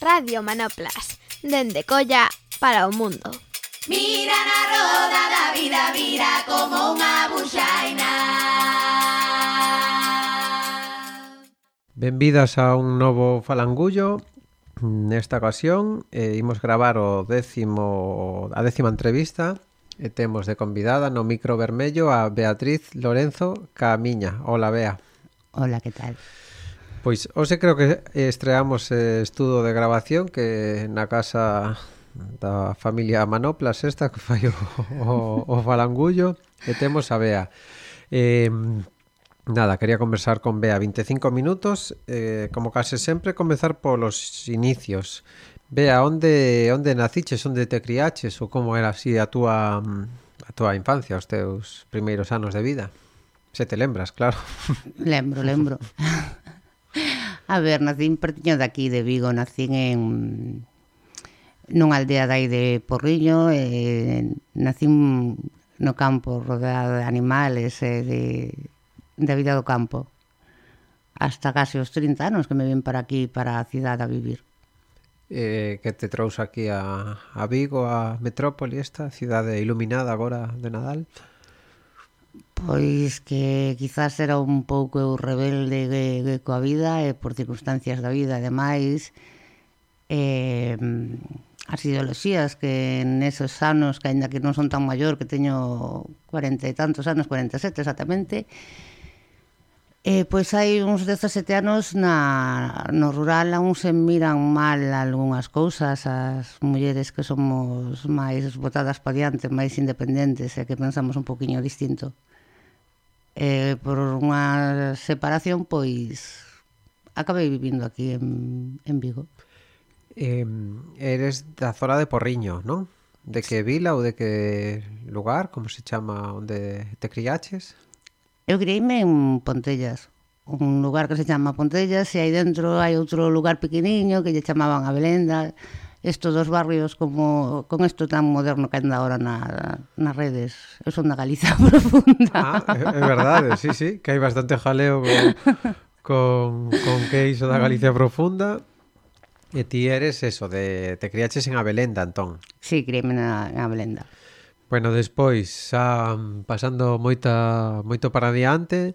Radio Manoplas, dende Colla para o mundo. Mira na roda da vida, vira como unha buxaina. Benvidas a un novo falangullo. Nesta ocasión eh, imos gravar o décimo, a décima entrevista e temos de convidada no micro vermello a Beatriz Lorenzo Camiña. Hola, Bea. Hola, que tal? Pois hoxe creo que estreamos eh, estudo de grabación que na casa da familia Manoplas esta que fai o, o, o falangullo e temos a Bea. Eh, Nada, quería conversar con Bea 25 minutos, eh, como case sempre, comezar polos inicios. Bea, onde onde naciches, onde te criaches ou como era así a túa a túa infancia, os teus primeiros anos de vida? Se te lembras, claro. Lembro, lembro. A ver, nacín pertiño daqui de Vigo, nacín en nunha aldea dai de Porriño, eh, nacín no campo rodeado de animales e eh, de, de vida do campo. Hasta case os 30 anos que me vim para aquí, para a cidade a vivir. Eh, que te trouxe aquí a, a Vigo, a metrópoli esta, cidade iluminada agora de Nadal? Pois que quizás era un pouco eu rebelde de, de coa vida e por circunstancias da vida, ademais, eh, as ideoloxías que nesos anos, que aínda que non son tan maior, que teño 40 e tantos anos, 47 exactamente, Eh, pois hai uns 17 anos na, no rural aún se miran mal algunhas cousas as mulleres que somos máis botadas pa diante, máis independentes e que pensamos un poquinho distinto. Eh, por unha separación, pois acabei vivindo aquí en, en Vigo. Eh, eres da zona de Porriño, non? De que vila ou de que lugar, como se chama, onde te criaches? Eu creíme en Pontellas, un lugar que se chama Pontellas, e aí dentro hai outro lugar pequeniño que lle chamaban a Belenda, estos dos barrios como con isto tan moderno que anda agora na, nas redes. Eu son da Galiza profunda. Ah, é, é verdade, sí, sí, que hai bastante jaleo con, con, con que iso da Galicia profunda. E ti eres eso, de, te criaches en Abelenda, entón. Sí, criéme na, en Abelenda. Bueno, despois, xa pasando moita moito para diante,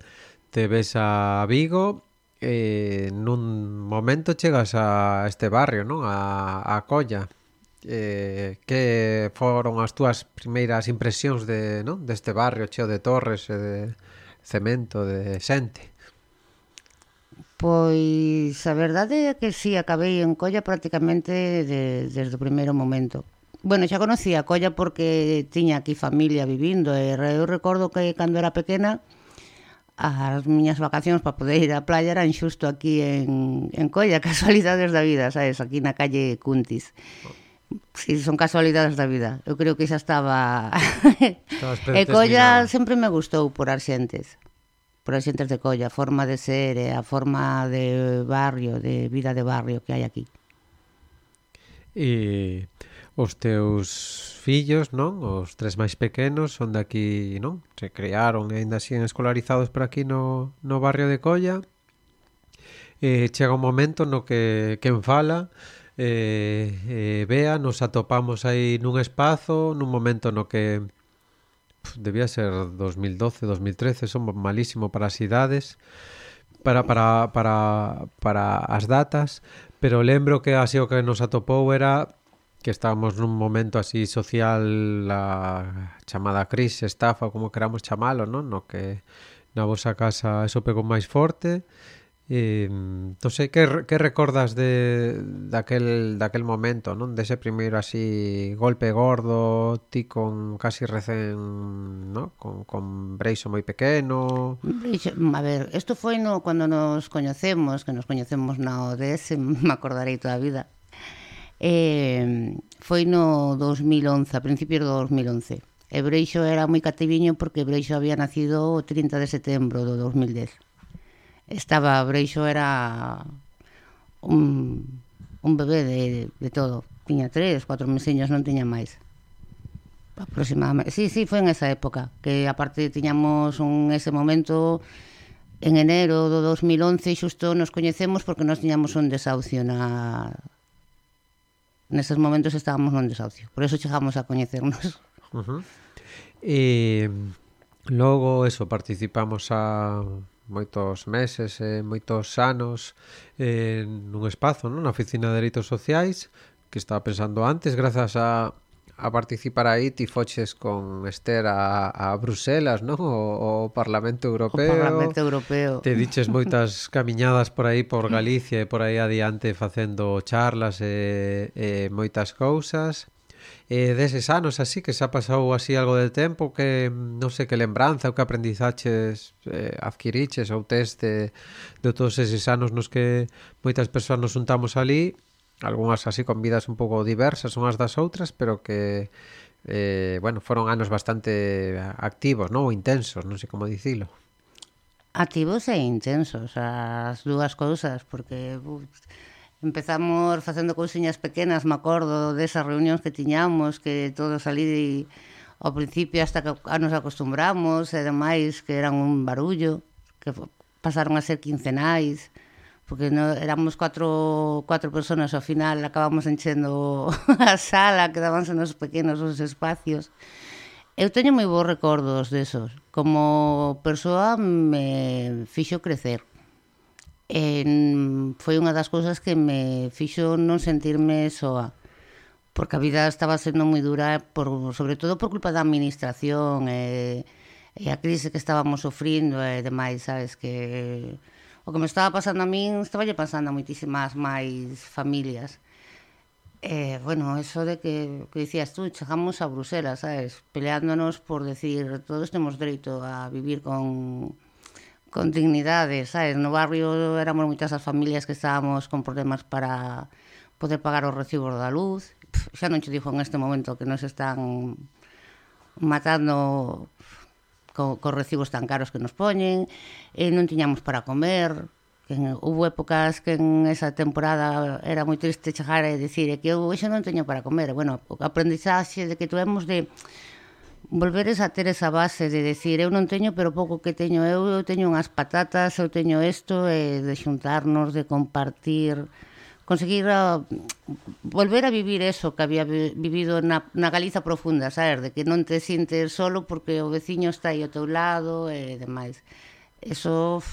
te ves a Vigo e nun momento chegas a este barrio, non? A, a Colla. Eh, que foron as túas primeiras impresións de, non? deste barrio cheo de torres e de cemento, de xente? Pois a verdade é que si sí, acabei en Colla prácticamente de, desde o primeiro momento bueno, xa conocía a colla porque tiña aquí familia vivindo e eh, eu recordo que cando era pequena as miñas vacacións para poder ir á playa eran xusto aquí en, en Colla, casualidades da vida, sabes, aquí na calle Cuntis. Si, sí, son casualidades da vida. Eu creo que xa estaba... e Colla sempre me gustou por Arxentes. Por Arxentes de Colla, a forma de ser, eh, a forma de barrio, de vida de barrio que hai aquí. E Os teus fillos, non? Os tres máis pequenos son daqui, non? Se crearon e ainda siguen escolarizados por aquí no, no barrio de Colla. Eh, chega un momento no que quen fala eh, eh, vea, nos atopamos aí nun espazo, nun momento no que pff, debía ser 2012, 2013, son malísimo para as idades, para, para, para, para as datas, pero lembro que así o que nos atopou era que estábamos nun momento así social a chamada crise, estafa, como queramos chamalo, non? No que na vosa casa eso pegou máis forte. E, non sei, que, que recordas de, daquel, daquel momento, non? Dese primeiro así golpe gordo, ti con casi recén, non? Con, con Breixo moi pequeno... Breixo, a ver, isto foi no, cando nos coñecemos, que nos coñecemos na ODS, me acordarei toda a vida, eh, foi no 2011, a principios do 2011. E Breixo era moi cativiño porque Breixo había nacido o 30 de setembro do 2010. Estaba, Breixo era un, un bebé de, de todo. Tiña tres, cuatro meseños, non tiña máis. Aproximadamente. Sí, sí, foi en esa época. Que aparte tiñamos un ese momento en enero do 2011 xusto nos coñecemos porque nos tiñamos un desahucio na Neses momentos estábamos non desahucio. Por eso chegamos a coñecernos. Uh -huh. E logo, eso, participamos a moitos meses e eh, moitos anos eh, nun espazo, non? na Oficina de Dereitos Sociais que estaba pensando antes, grazas a a participar aí ti foches con Esther a, a Bruselas, non? O, o Parlamento Europeo. O Parlamento Europeo. Te diches moitas camiñadas por aí por Galicia e por aí adiante facendo charlas e, e moitas cousas. E deses anos así que xa pasou así algo de tempo que non sei que lembranza ou que aprendizaches eh, adquiriches ou tes de, de todos eses anos nos que moitas persoas nos juntamos ali algunhas así con vidas un pouco diversas unhas das outras, pero que eh, bueno, foron anos bastante activos, non? Ou intensos, non sei como dicilo. Activos e intensos, as dúas cousas, porque empezamos facendo cousiñas pequenas, me acordo desas reunións que tiñamos, que todos ali ao principio hasta que nos acostumbramos, e demais que eran un barullo, que pasaron a ser quincenais, porque no, éramos cuatro, cuatro personas, ao final acabamos enchendo a sala, quedábanse nos pequenos os espacios. Eu teño moi bons recordos desos. Como persoa me fixo crecer. En, foi unha das cousas que me fixo non sentirme soa. Porque a vida estaba sendo moi dura, por, sobre todo por culpa da administración e, e a crise que estábamos sofrindo e demais, sabes, que o que me estaba pasando a min estaba lle pasando a moitísimas máis familias. Eh, bueno, eso de que, que dicías tú, chegamos a Bruselas, sabes, peleándonos por decir todos temos dereito a vivir con con dignidade, sabes, no barrio éramos moitas as familias que estábamos con problemas para poder pagar os recibos da luz. Pff, xa non te dixo en este momento que nos están matando co, co recibos tan caros que nos poñen, e non tiñamos para comer, que en, hubo épocas que en esa temporada era moi triste chegar e dicir que eu hoxe non teño para comer. Bueno, o aprendizaxe de que tuvemos de volveres a ter esa base de decir eu non teño, pero pouco que teño eu, eu teño unhas patatas, eu teño isto, e de xuntarnos, de compartir conseguir a, volver a vivir eso que había vivido na, na Galiza profunda, sabes, de que non te sintes solo porque o veciño está aí ao teu lado e demais. Eso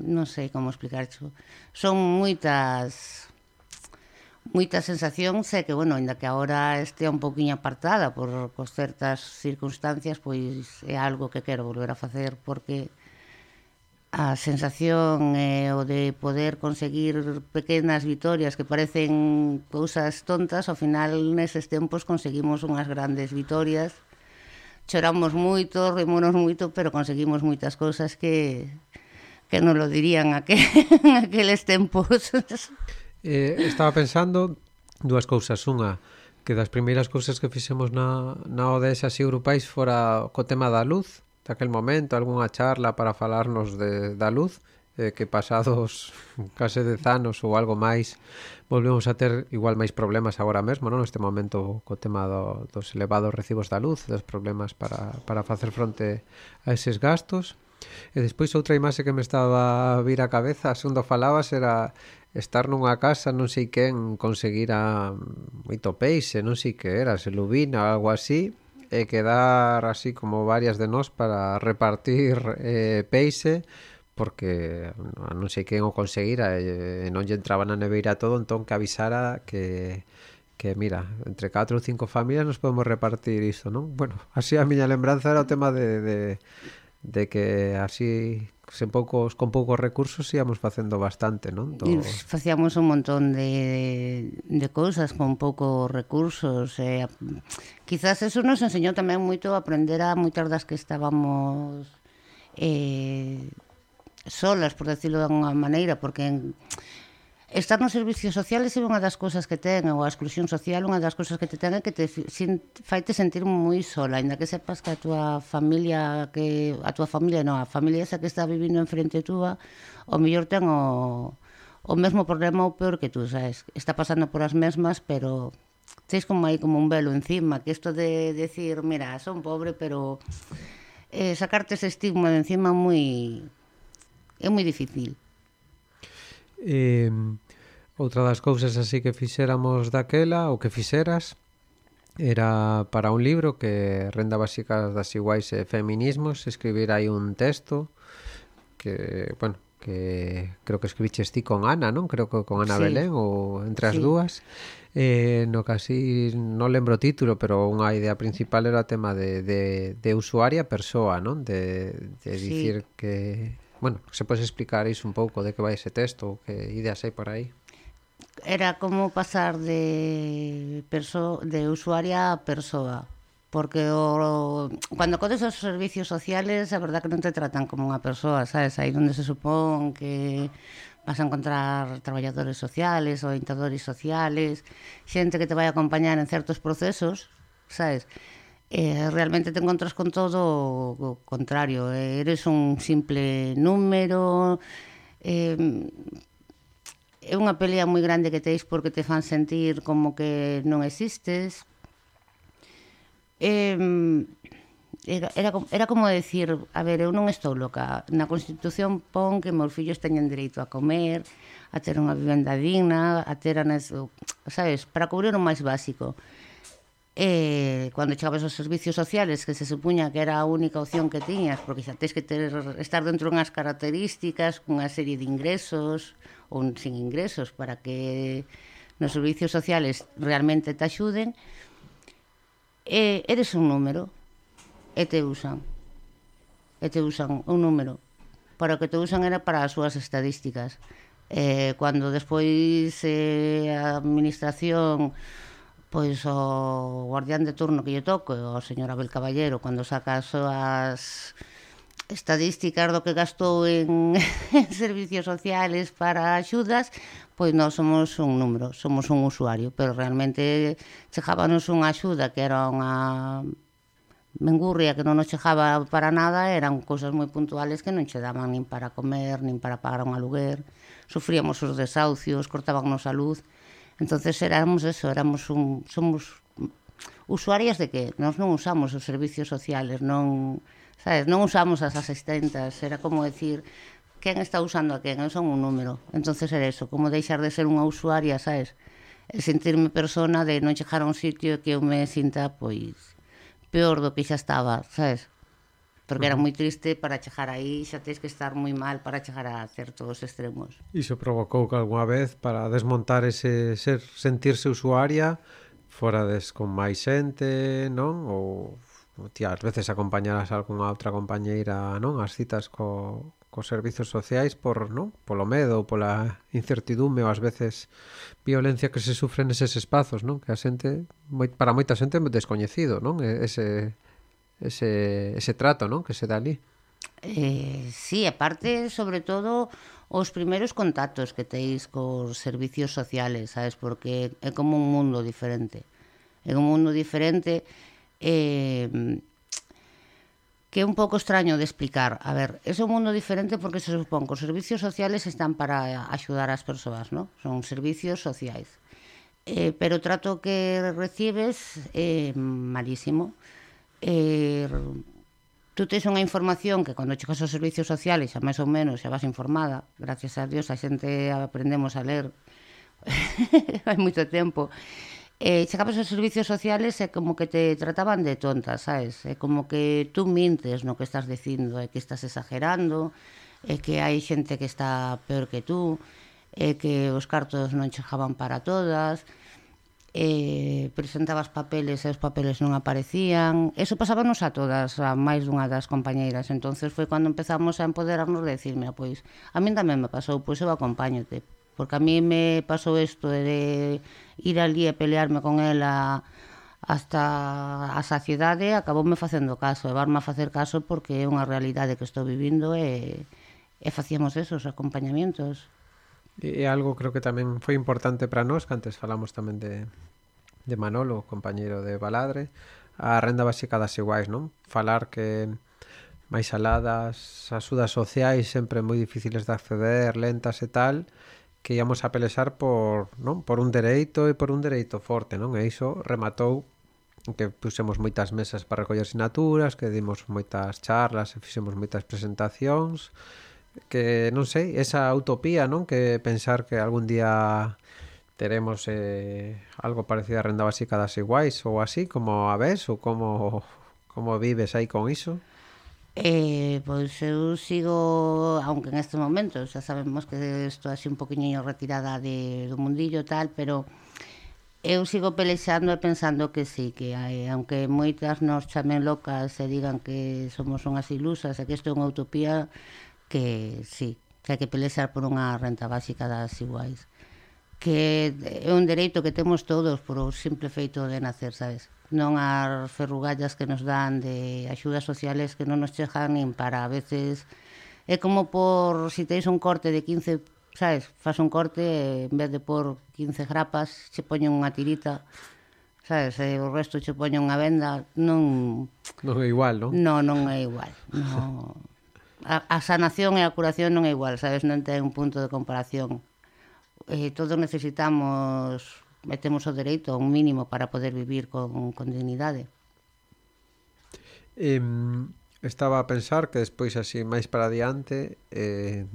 non sei como explicarcho. Son moitas moitas sensacións sé que, bueno, ainda que agora estea un poquinho apartada por, por certas circunstancias, pois é algo que quero volver a facer porque a sensación é eh, o de poder conseguir pequenas vitorias que parecen cousas tontas, ao final neses tempos conseguimos unhas grandes vitorias. Choramos moito, remonos moito, pero conseguimos moitas cousas que que non lo dirían aquel, aqueles tempos. Eh, estaba pensando dúas cousas. Unha, que das primeiras cousas que fixemos na, na ODS así grupais fora co tema da luz, daquel momento, algunha charla para falarnos de, da luz, eh, que pasados case dez anos ou algo máis volvemos a ter igual máis problemas agora mesmo, non? Neste momento co tema do, dos elevados recibos da luz, dos problemas para, para facer fronte a eses gastos. E despois outra imaxe que me estaba a vir a cabeza, segundo falabas, era estar nunha casa non sei quen conseguira mm, moito peixe, non sei que era, se lubina, algo así, e quedar así como varias de nós para repartir eh, peixe porque non sei quen o conseguira e non lle entraba na neveira todo entón que avisara que que mira, entre 4 ou 5 familias nos podemos repartir isto, non? Bueno, así a miña lembranza era o tema de, de de que así sen poucos con poucos recursos íamos facendo bastante, non? Do... Facíamos un montón de, de cousas con poucos recursos. Eh, quizás eso nos enseñou tamén moito a aprender a moitas das que estábamos eh, solas, por decirlo de alguna maneira, porque en, estar nos servicios sociales é unha das cousas que ten, ou a exclusión social, unha das cousas que te ten é que te sin, faite sentir moi sola, aínda que sepas que a tua familia, que a tua familia, non, a familia esa que está vivindo en frente túa, o mellor ten o, o mesmo problema ou peor que tú, sabes? Está pasando por as mesmas, pero tens como aí como un velo encima, que isto de decir, mira, son pobre, pero eh, sacarte ese estigma de encima moi é moi difícil. Eh, Outra das cousas así que fixéramos daquela, o que fixeras, era para un libro que Renda Básica das Iguais e Feminismos, escribir aí un texto que, bueno, que creo que escribiches ti con Ana, non? Creo que con Ana sí. Belén ou entre as sí. dúas. Eh, no casi non lembro o título, pero unha idea principal era o tema de, de, de usuaria persoa, non? De, de sí. dicir que... Bueno, se podes explicar iso un pouco de que vai ese texto, que ideas hai por aí? era como pasar de, perso de usuaria a persoa porque o, cuando codes os servicios sociales a verdad que non te tratan como unha persoa, sabes? Aí onde se supón que vas a encontrar traballadores sociales, orientadores sociales, xente que te vai acompañar en certos procesos, sabes? Eh, realmente te encontras con todo o contrario, eh? eres un simple número, eh, é unha pelea moi grande que teis porque te fan sentir como que non existes. Eh, era, era, era como decir, a ver, eu non estou loca. Na Constitución pon que meus fillos teñen dereito a comer, a ter unha vivenda digna, a ter, anes, sabes, para cubrir o máis básico eh, cando chegabas aos servicios sociales que se supuña que era a única opción que tiñas porque xa tens que ter, estar dentro unhas características cunha serie de ingresos ou sin ingresos para que nos servicios sociales realmente te axuden eh, eres un número e te usan e te usan un número. Para o que te usan era para as súas estadísticas. Eh, cando despois eh, a administración pois o guardián de turno que lle toco, o señor Abel Caballero, cando saca as súas estadísticas do que gastou en, en servicios sociales para axudas, pois non somos un número, somos un usuario, pero realmente chegábanos unha axuda que era unha mengurria que non nos chegaba para nada, eran cousas moi puntuales que non che daban nin para comer, nin para pagar un aluguer, sufríamos os desahucios, cortábamos a luz, Entonces éramos eso, éramos un, somos usuarias de que nós non usamos os servicios sociales, non, sabes, non usamos as asistentas, era como decir, quen está usando a quen, eu son un número. Entonces era eso, como deixar de ser unha usuaria, sabes, e sentirme persona de non chegar a un sitio que eu me sinta, pois, peor do que xa estaba, sabes? porque era moi triste para chegar aí, xa tens que estar moi mal para chegar a certos extremos. Iso provocou que algunha vez para desmontar ese ser sentirse usuaria forades con máis xente, non? Ou tía, ás veces acompañaras a algunha outra compañeira, non? As citas co, cos servizos sociais por, non? Polo medo, pola incertidume ou ás veces violencia que se sufre neses espazos, non? Que a xente moi, para moita xente é descoñecido, non? Ese ese, ese trato non que se dá ali. Eh, sí, aparte, sobre todo, os primeiros contactos que teis cos servicios sociales, sabes, porque é como un mundo diferente. É un mundo diferente eh, que é un pouco extraño de explicar. A ver, é un mundo diferente porque se supón que os servicios sociales están para axudar as persoas, ¿no? Son servicios sociais. Eh, pero o trato que recibes é eh, malísimo. malísimo eh, tú tens unha información que cando chegas aos servicios sociales xa máis ou menos xa vas informada gracias a Dios a xente aprendemos a ler hai moito tempo eh, chegabas aos servicios sociales e eh, como que te trataban de tonta, sabes? É eh, como que tú mintes no que estás dicindo, é eh, que estás exagerando, é que hai xente que está peor que tú, é que os cartos non chegaban para todas, eh, presentabas papeles e os papeles non aparecían. Eso pasábanos a todas, a máis dunha das compañeiras. entonces foi cando empezamos a empoderarnos de decir, mira, pois, a min tamén me pasou, pois eu acompáñote. Porque a mí me pasou isto de ir ali e pelearme con ela hasta a saciedade, acaboume facendo caso, e varme a facer caso porque é unha realidade que estou vivindo e, e facíamos esos acompañamientos. E, algo creo que tamén foi importante para nós, que antes falamos tamén de, de Manolo, compañeiro de Baladre, a renda básica das iguais, non? Falar que máis aladas, axudas sociais sempre moi difíciles de acceder, lentas e tal, que íamos a pelexar por, non? por un dereito e por un dereito forte, non? E iso rematou que pusemos moitas mesas para recoller sinaturas, que dimos moitas charlas e fixemos moitas presentacións, que non sei, esa utopía, non? Que pensar que algún día teremos eh, algo parecido a renda básica das iguais ou así, como a ves ou como como vives aí con iso? Eh, pois eu sigo, aunque en este momento, xa sabemos que estou así un poquinho retirada de, do mundillo tal, pero eu sigo pelexando e pensando que sí, que hai, aunque moitas nos chamen locas e digan que somos unhas ilusas e que isto é unha utopía, que sí, que hai que pelexar por unha renta básica das iguais que é un dereito que temos todos por o simple feito de nacer, sabes? Non as ferrugallas que nos dan de axudas sociales que non nos chegan nin para a veces é como por si teis un corte de 15, sabes? Fas un corte en vez de por 15 grapas, che poñen unha tirita sabes, e o resto che poñen unha venda, non... Non é igual, non? Non, non é igual, non a, a sanación e a curación non é igual, sabes, non ten un punto de comparación. Eh, todos necesitamos, metemos o dereito a un mínimo para poder vivir con, con dignidade. Eh, estaba a pensar que despois así máis para adiante eh,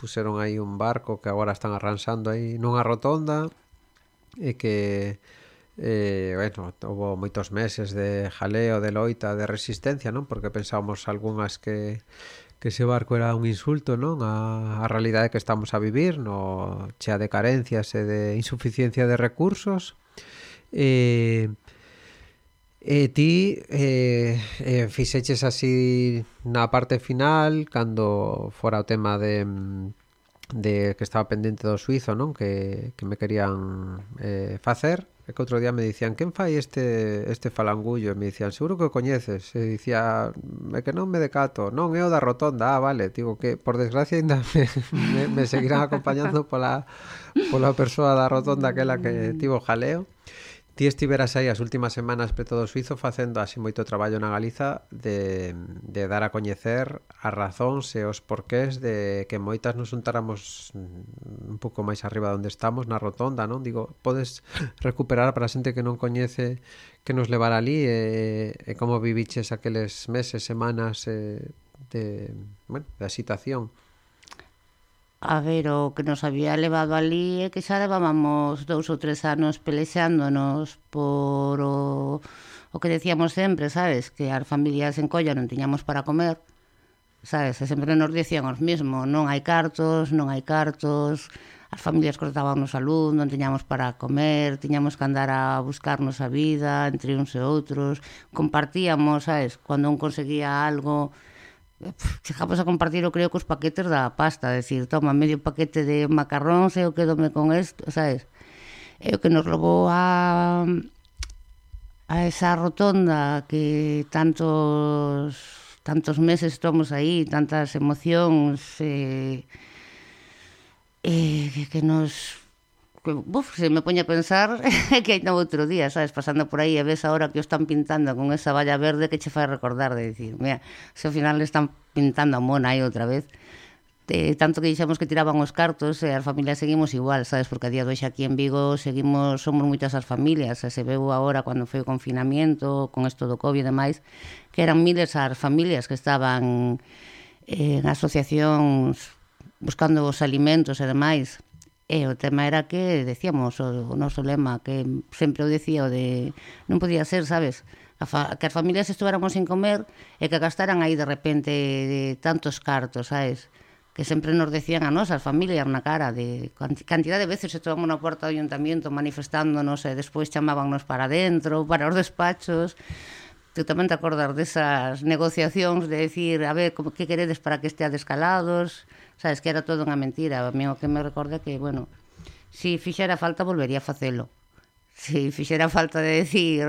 puseron aí un barco que agora están arransando aí nunha rotonda e que eh, bueno, houve moitos meses de jaleo, de loita, de resistencia, non? Porque pensábamos algunhas que que ese barco era un insulto, non? A, a realidade que estamos a vivir, no chea de carencias e de insuficiencia de recursos. Eh, e ti eh, eh, fixeches así na parte final cando fora o tema de de que estaba pendente do suizo, non? Que, que me querían eh, facer É que outro día me dicían, quen fai este, este falangullo? E me dicían, seguro que o coñeces. E dicía, é que non me decato. Non, é o da rotonda. Ah, vale. Digo que, por desgracia, ainda me, me, me seguirán acompañando pola, pola persoa da rotonda aquela que tivo jaleo. Ti estiveras aí as últimas semanas preto do Suizo facendo así moito traballo na Galiza de, de dar a coñecer as razóns e os porqués de que moitas nos untáramos un pouco máis arriba onde estamos, na rotonda, non? Digo, podes recuperar para a xente que non coñece que nos levar ali e, e como viviches aqueles meses, semanas e, de, bueno, da situación? A ver, o que nos había levado ali é que xa levábamos dous ou tres anos pelexándonos por o, o que decíamos sempre, sabes? Que as familias en colla non tiñamos para comer, sabes? E sempre nos dicían os mismo, non hai cartos, non hai cartos, as familias cortábamos a luz, non tiñamos para comer, tiñamos que andar a buscarnos a vida entre uns e outros, compartíamos, sabes? Cando un conseguía algo, chegamos a compartir o creo cos paquetes da pasta, decir, toma medio paquete de macarróns e eu quedome con isto, sabes? É o que nos levou a a esa rotonda que tantos tantos meses estamos aí, tantas emocións eh, eh, que nos que, buf, se me poña a pensar que hai no outro día, sabes, pasando por aí e ves ahora que o están pintando con esa valla verde que che fai recordar de dicir, mira, se ao final están pintando a mona aí outra vez, de, tanto que dixemos que tiraban os cartos eh, e as familias seguimos igual, sabes, porque a día de hoxe aquí en Vigo seguimos, somos moitas as familias, e se veu agora cando foi o confinamiento, con isto do COVID e demais, que eran miles as familias que estaban eh, en asociacións buscando os alimentos e demais, E o tema era que decíamos o, o noso lema, que sempre o decía o de non podía ser, sabes, a fa, que as familias estuvéramos sin comer e que gastaran aí de repente de tantos cartos, sabes? que sempre nos decían a nós, as familias, na cara, de cantidad de veces se tomamos na porta do ayuntamiento manifestándonos e despois chamábanos para dentro, para os despachos. Tú tamén te acordas desas negociacións de decir, a ver, como que queredes para que esteades calados? sabes que era todo unha mentira a mí o que me recorda que, bueno se si fixera falta volvería a facelo se si fixera falta de decir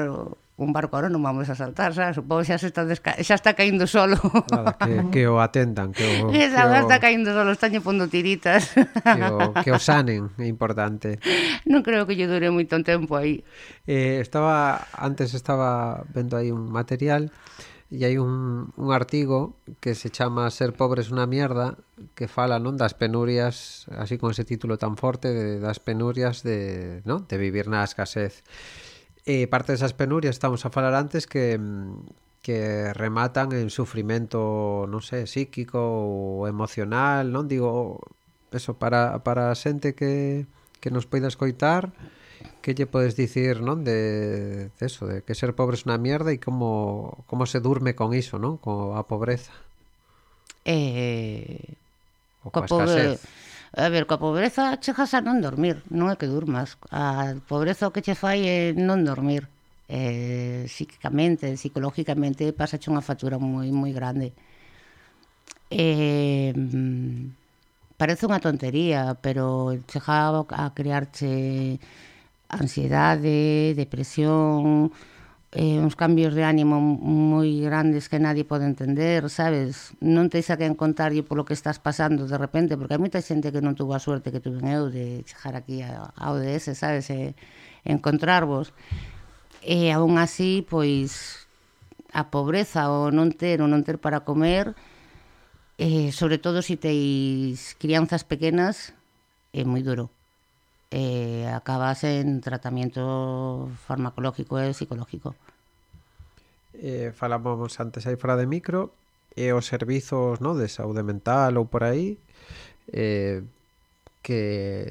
un barco ahora non vamos a saltar, xa, supongo xa, se está desca... xa está caindo solo. Nada, que, que o atentan, que o... Que xa que o... está caindo solo, estáñe pondo tiritas. Que o, que o sanen, é importante. Non creo que lle dure moito tempo aí. Eh, estaba, antes estaba vendo aí un material e hai un, un artigo que se chama Ser pobres unha mierda que fala non das penurias así con ese título tan forte de, das penurias de, non? de vivir na escasez e parte desas penurias estamos a falar antes que que rematan en sufrimento, non sei, psíquico ou emocional, non digo eso para para a xente que que nos poida escoitar, que lle podes dicir, non, de, de eso, de que ser pobre é unha mierda e como como se durme con iso, non, con a pobreza. Eh, o coa pobre... A ver, coa pobreza chegas a non dormir, non é que durmas. A pobreza o que che fai é non dormir. Eh, psíquicamente, psicológicamente, pasa unha factura moi, moi grande. Eh, mm, parece unha tontería, pero chega a crearche ansiedade, depresión, eh, uns cambios de ánimo moi grandes que nadie pode entender, sabes? Non tens a que encontarlle polo que estás pasando de repente, porque hai moita xente que non tuvo a suerte que tuve eu de chegar aquí a ODS, sabes? E, encontrarvos. E aún así, pois, a pobreza ou non ter ou non ter para comer, eh, sobre todo se si teis crianzas pequenas, é moi duro eh, acabas en tratamiento farmacológico e psicológico. Eh, falamos antes aí fora de micro e os servizos no, de saúde mental ou por aí eh, que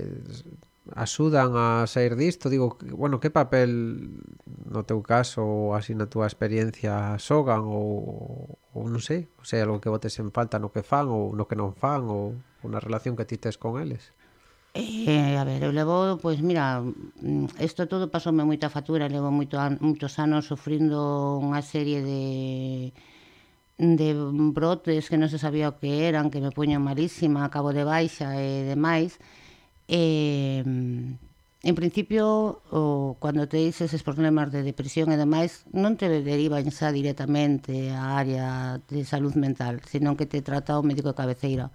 axudan a sair disto? Digo, bueno, que papel no teu caso ou así na túa experiencia xogan ou, ou non sei, ou sea, algo que botes en falta no que fan ou no que non fan ou unha relación que ti tes con eles? Eh, a ver, eu levo, pois, mira, mm, isto todo pasoume moita factura, levo moito, an, moitos anos sufrindo unha serie de de brotes que non se sabía o que eran, que me poñan malísima, acabo de baixa e demais. E, en principio, o, cando te dices esos problemas de depresión e demais, non te derivan xa directamente á área de salud mental, senón que te trata o médico de cabeceira.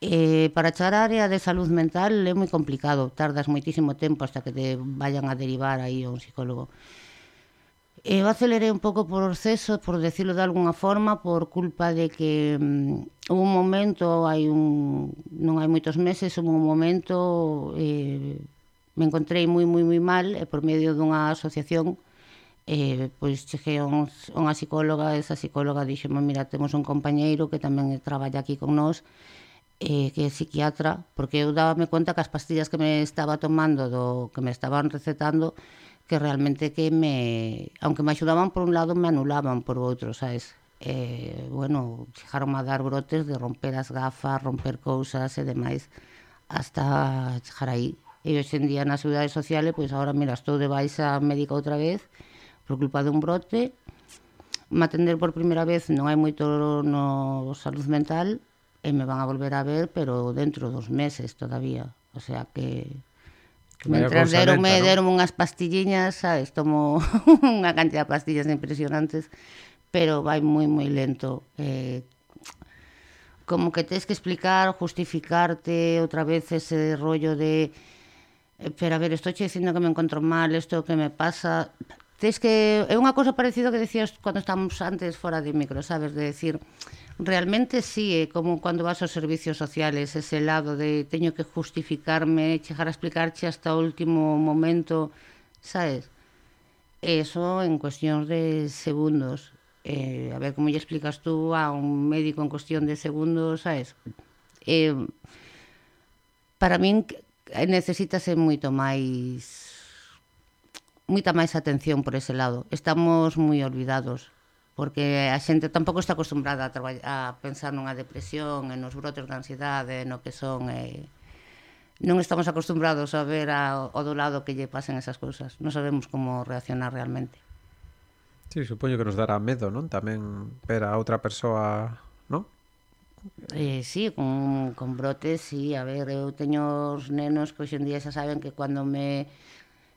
Eh, para chegar á área de salud mental é moi complicado, tardas moitísimo tempo hasta que te vayan a derivar aí a un psicólogo. Eu acelerei un pouco o proceso, por decirlo de alguna forma, por culpa de que um, un momento, hai un, non hai moitos meses, hubo un momento eh, me encontrei moi, moi, moi mal e por medio dunha asociación eh, pois cheguei a unha psicóloga, esa psicóloga dixeme, mira, temos un compañeiro que tamén traballa aquí con nós, eh, que é psiquiatra, porque eu dábame conta que as pastillas que me estaba tomando, do que me estaban recetando, que realmente que me, aunque me axudaban por un lado, me anulaban por outro, sabes? Eh, bueno, chegaron a dar brotes de romper as gafas, romper cousas e demais, hasta chegar aí. E hoxe en día nas cidades sociales, pois agora, mira, estou de baixa médica outra vez, por culpa dun brote, me atender por primeira vez non hai moito no salud mental, e me van a volver a ver, pero dentro dos meses todavía. O sea que Que Mentras deronme, lenta, ¿no? unhas pastilliñas, sabes, tomo unha cantidad de pastillas impresionantes, pero vai moi moi lento. Eh, como que tens que explicar, justificarte outra vez ese rollo de eh, pero a ver, estou che dicindo que me encontro mal, isto que me pasa. Tens que é unha cousa parecida que decías cando estamos antes fora de micro, sabes, de decir, realmente sí, é como cando vas aos servicios sociales, ese lado de teño que justificarme, chegar a explicarche hasta o último momento, sabes? Eso en cuestións de segundos. Eh, a ver como lle explicas tú a un médico en cuestión de segundos, sabes? Eh, para min necesítase moito máis moita máis atención por ese lado. Estamos moi olvidados porque a xente tampouco está acostumbrada a, a pensar nunha depresión e nos brotes de ansiedade, no que son... E, non estamos acostumbrados a ver a, o do lado que lle pasen esas cousas. Non sabemos como reaccionar realmente. Sí, supoño que nos dará medo, non? Tamén ver a outra persoa, non? Eh, sí, con, con brotes, sí. A ver, eu teño os nenos que hoxendía xa saben que cando me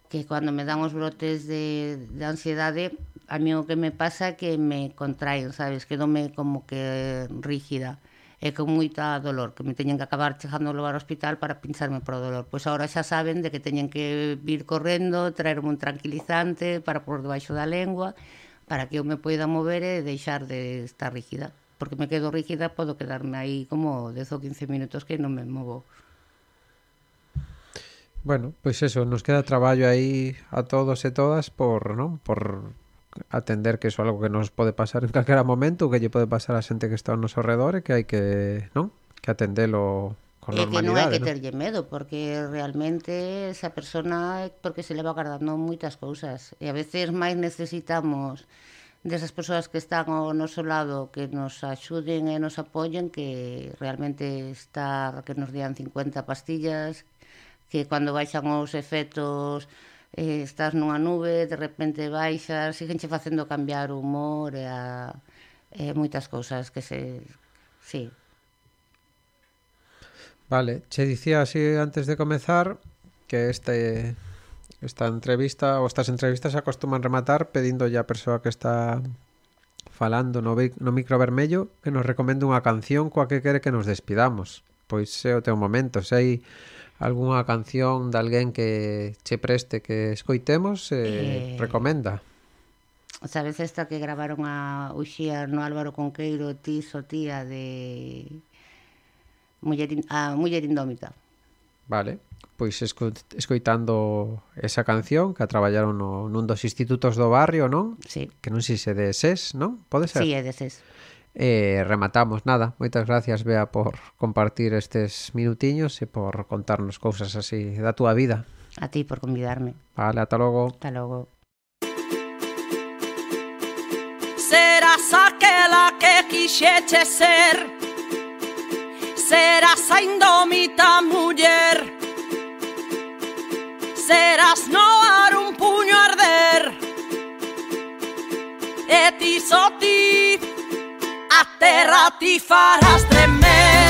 que cando me dan os brotes de, de ansiedade a mí o que me pasa é que me contraen, sabes, que me como que rígida e con moita dolor, que me teñen que acabar chejando levar ao hospital para pincharme pro dolor. Pois agora xa saben de que teñen que vir correndo, traerme un tranquilizante para por debaixo da lengua, para que eu me poida mover e deixar de estar rígida. Porque me quedo rígida, podo quedarme aí como 10 ou 15 minutos que non me movo. Bueno, pois pues eso, nos queda traballo aí a todos e todas por, non? Por atender que iso é algo que nos pode pasar en calquera momento, que lle pode pasar a xente que está ao noso redor e que hai que, non? Que atendelo con e que non hai que terlle medo, porque realmente esa persona porque se leva guardando moitas cousas e a veces máis necesitamos desas persoas que están ao noso lado que nos axuden e nos apoyen que realmente estar que nos dian 50 pastillas que cando baixan os efectos eh, estás nunha nube, de repente baixas, sigenche facendo cambiar o humor e, a, e moitas cousas que se... Sí. Vale, che dicía así antes de comezar que este esta entrevista ou estas entrevistas acostuman rematar pedindo a persoa que está falando no, no micro vermello que nos recomende unha canción coa que quere que nos despidamos. Pois é o teu momento, se hai algunha canción de alguén que che preste que escoitemos eh, eh... recomenda Sabes esta que gravaron a Uxía no Álvaro Conqueiro ti sotía de Muller, in... a Muller Indómita Vale, pois esco... escoitando esa canción que a traballaron no, nun dos institutos do barrio, non? Sí. Que non sei se de SES, non? Pode ser? Sí, é de SES. E rematamos, nada, moitas gracias Bea por compartir estes minutiños e por contarnos cousas así da túa vida. A ti por convidarme. Vale, ata logo. Ata logo. Serás aquela que quixeche ser Serás a indómita muller Serás no ar un puño arder E ti so ti terra ti farà.